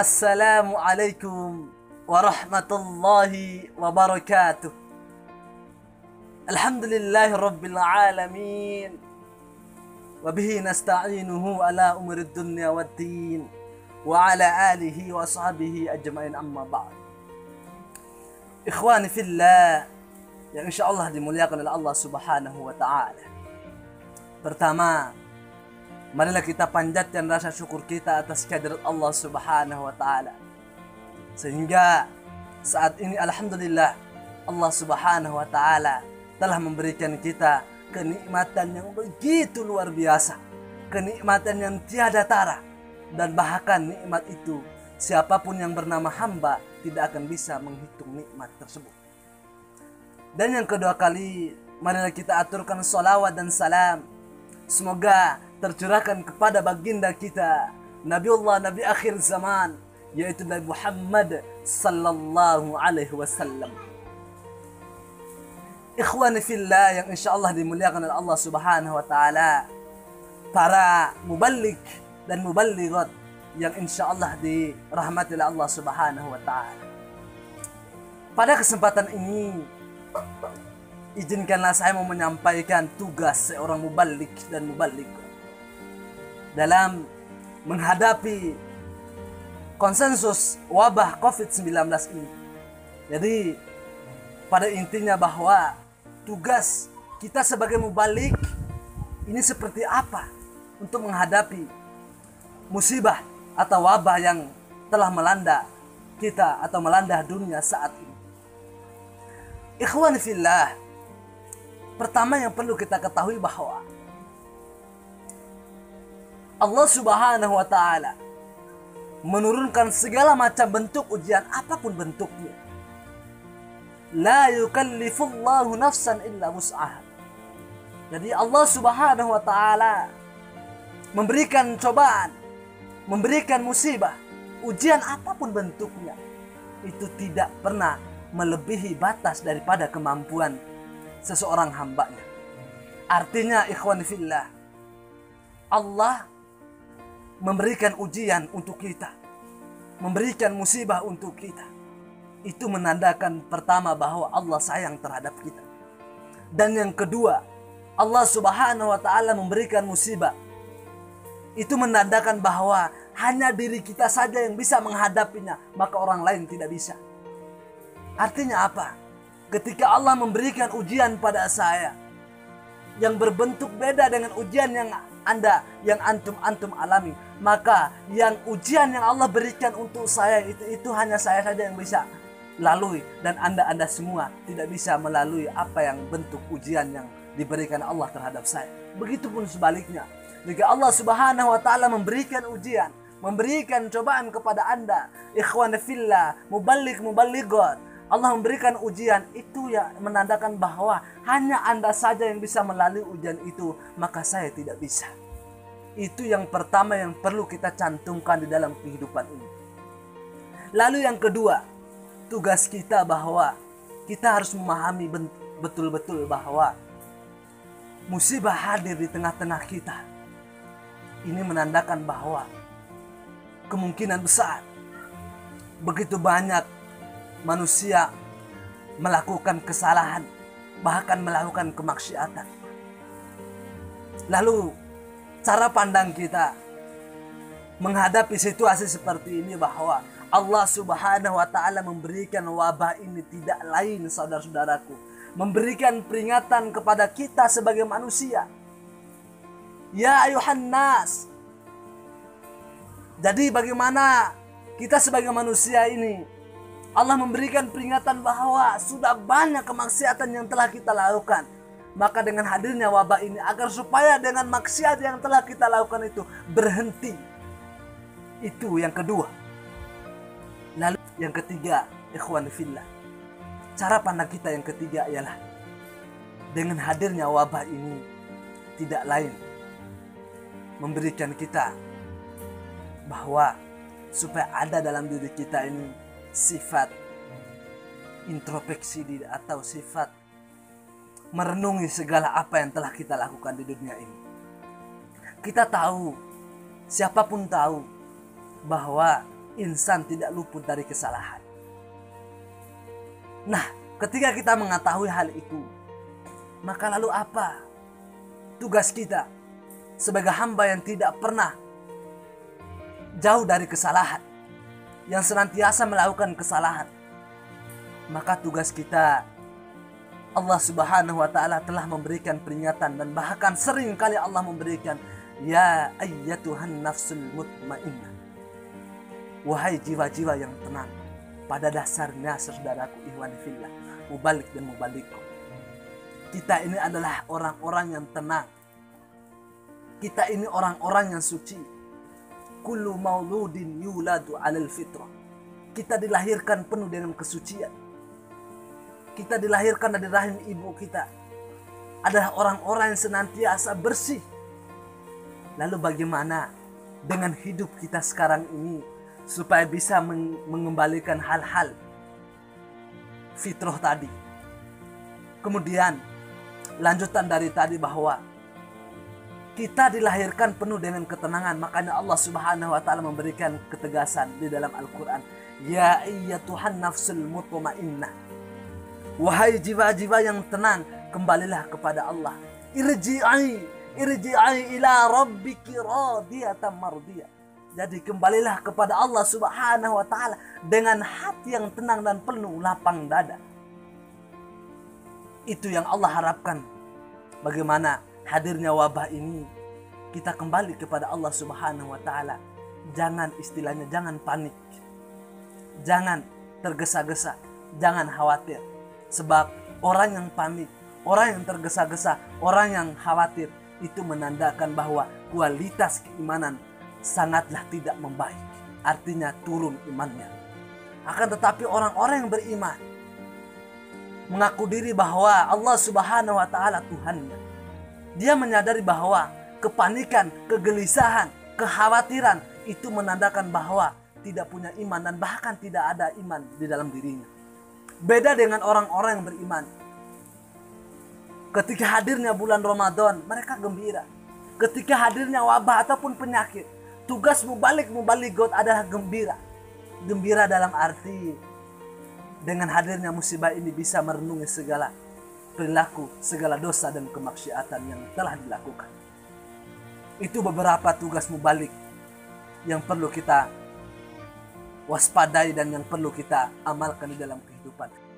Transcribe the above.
Assalamualaikum warahmatullahi wabarakatuh. Alhamdulillahi rabbil alamin. Wabihi nasta'inuhu ala umri dunya wad din. Wa ala alihi wa sahbihi ajma'in amma ba'd. Ikhwani fillah yang insyaallah dimuliakan oleh Allah Subhanahu wa taala. Pertama, marilah kita panjatkan rasa syukur kita atas kehadirat Allah Subhanahu wa taala. Sehingga saat ini alhamdulillah Allah Subhanahu wa taala telah memberikan kita kenikmatan yang begitu luar biasa. Kenikmatan yang tiada tara dan bahkan nikmat itu siapa pun yang bernama hamba tidak akan bisa menghitung nikmat tersebut. Dan yang kedua kali, marilah kita aturkan salawat dan salam. Semoga tercurahkan kepada baginda kita, Nabiullah Nabi akhir zaman, yaitu Nabi Muhammad sallallahu alaihi wasallam. Ikhwani fillah yang insya Allah dimuliakan oleh Allah subhanahu wa ta'ala. Para mubalik dan muballigat yang insya Allah dirahmati oleh Allah subhanahu wa ta'ala. Pada kesempatan ini, izinkanlah saya mau menyampaikan tugas seorang mubalik dan mubalik dalam menghadapi konsensus wabah COVID-19 ini. Jadi pada intinya bahwa tugas kita sebagai mubalik ini seperti apa untuk menghadapi musibah atau wabah yang telah melanda kita atau melanda dunia saat ini. Ikhwan fillah, pertama yang perlu kita ketahui bahwa Allah Subhanahu wa taala menurunkan segala macam bentuk ujian apa pun bentuknya. La yukallifullahu nafsan illa wus'aha. Jadi Allah Subhanahu wa taala memberikan cobaan, memberikan musibah, ujian apa pun bentuknya itu tidak pernah melebihi batas daripada kemampuan seseorang hambanya. Artinya ikhwan fillah, Allah memberikan ujian untuk kita, memberikan musibah untuk kita. Itu menandakan pertama bahwa Allah sayang terhadap kita. Dan yang kedua, Allah Subhanahu wa taala memberikan musibah. Itu menandakan bahwa hanya diri kita saja yang bisa menghadapinya, maka orang lain tidak bisa. Artinya apa? Ketika Allah memberikan ujian pada saya yang berbentuk beda dengan ujian yang Anda yang antum-antum alami, maka yang ujian yang Allah berikan untuk saya itu itu hanya saya saja yang bisa lalui dan Anda-anda semua tidak bisa melalui apa yang bentuk ujian yang diberikan Allah terhadap saya. Begitupun sebaliknya. Jika Allah Subhanahu wa taala memberikan ujian, memberikan cobaan kepada Anda, ikhwan fillah, mubalik mubaligot, Allah memberikan ujian itu ya menandakan bahwa hanya Anda saja yang bisa melalui ujian itu, maka saya tidak bisa. Itu yang pertama yang perlu kita cantumkan di dalam kehidupan ini. Lalu yang kedua, tugas kita bahwa kita harus memahami betul-betul bahwa musibah hadir di tengah-tengah kita. Ini menandakan bahwa kemungkinan besar begitu banyak manusia melakukan kesalahan, bahkan melakukan kemaksiatan. Lalu cara pandang kita menghadapi situasi seperti ini bahwa Allah Subhanahu wa taala memberikan wabah ini tidak lain saudara-saudaraku, memberikan peringatan kepada kita sebagai manusia. Ya ayuhan nas. Jadi bagaimana kita sebagai manusia ini Allah memberikan peringatan bahwa sudah banyak kemaksiatan yang telah kita lakukan. Maka dengan hadirnya wabah ini agar supaya dengan maksiat yang telah kita lakukan itu berhenti. Itu yang kedua. Lalu yang ketiga, ikhwan fillah. Cara pandang kita yang ketiga ialah dengan hadirnya wabah ini tidak lain memberikan kita bahwa supaya ada dalam diri kita ini sifat introspeksi diri atau sifat merenungi segala apa yang telah kita lakukan di dunia ini. Kita tahu, siapa pun tahu bahwa insan tidak luput dari kesalahan. Nah, ketika kita mengetahui hal itu, maka lalu apa tugas kita sebagai hamba yang tidak pernah jauh dari kesalahan, yang senantiasa melakukan kesalahan? Maka tugas kita Allah Subhanahu wa taala telah memberikan peringatan dan bahkan sering kali Allah memberikan ya ayyatuhan nafsul mutmainnah Wahai jiwa-jiwa yang tenang, pada dasarnya saudaraku Ikhwan fillah, mubalik dan mubalikku. Kita ini adalah orang-orang yang tenang. Kita ini orang-orang yang suci. Kullu mauludin yuladu alal fitrah. Kita dilahirkan penuh dengan kesucian. Kita dilahirkan dari rahim ibu kita. Adalah orang-orang yang senantiasa bersih. Lalu bagaimana dengan hidup kita sekarang ini supaya bisa mengembalikan hal-hal fitrah tadi. Kemudian lanjutan dari tadi bahwa kita dilahirkan penuh dengan ketenangan makanya Allah Subhanahu wa taala memberikan ketegasan di dalam Al-Qur'an ya Tuhan nafsul mutmainnah wahai jiwa-jiwa yang tenang kembalilah kepada Allah irji'i irji'i ila rabbiki radiyatan mardiyah jadi kembalilah kepada Allah Subhanahu wa taala dengan hati yang tenang dan penuh lapang dada. Itu yang Allah harapkan. Bagaimana hadirnya wabah ini kita kembali kepada Allah Subhanahu wa taala. Jangan istilahnya jangan panik. Jangan tergesa-gesa, jangan khawatir. Sebab orang yang panik, orang yang tergesa-gesa, orang yang khawatir itu menandakan bahwa kualitas keimanan sangatlah tidak membaik. Artinya turun imannya. Akan tetapi orang-orang yang beriman mengaku diri bahwa Allah Subhanahu wa taala Tuhannya. Dia menyadari bahwa kepanikan, kegelisahan, kekhawatiran itu menandakan bahwa tidak punya iman dan bahkan tidak ada iman di dalam dirinya. Beda dengan orang-orang yang beriman. Ketika hadirnya bulan Ramadan, mereka gembira. Ketika hadirnya wabah ataupun penyakit, Tugas mubalik mubalik God adalah gembira. Gembira dalam arti dengan hadirnya musibah ini bisa merenungi segala perilaku, segala dosa dan kemaksiatan yang telah dilakukan. Itu beberapa tugas mubalik yang perlu kita waspadai dan yang perlu kita amalkan di dalam kehidupan.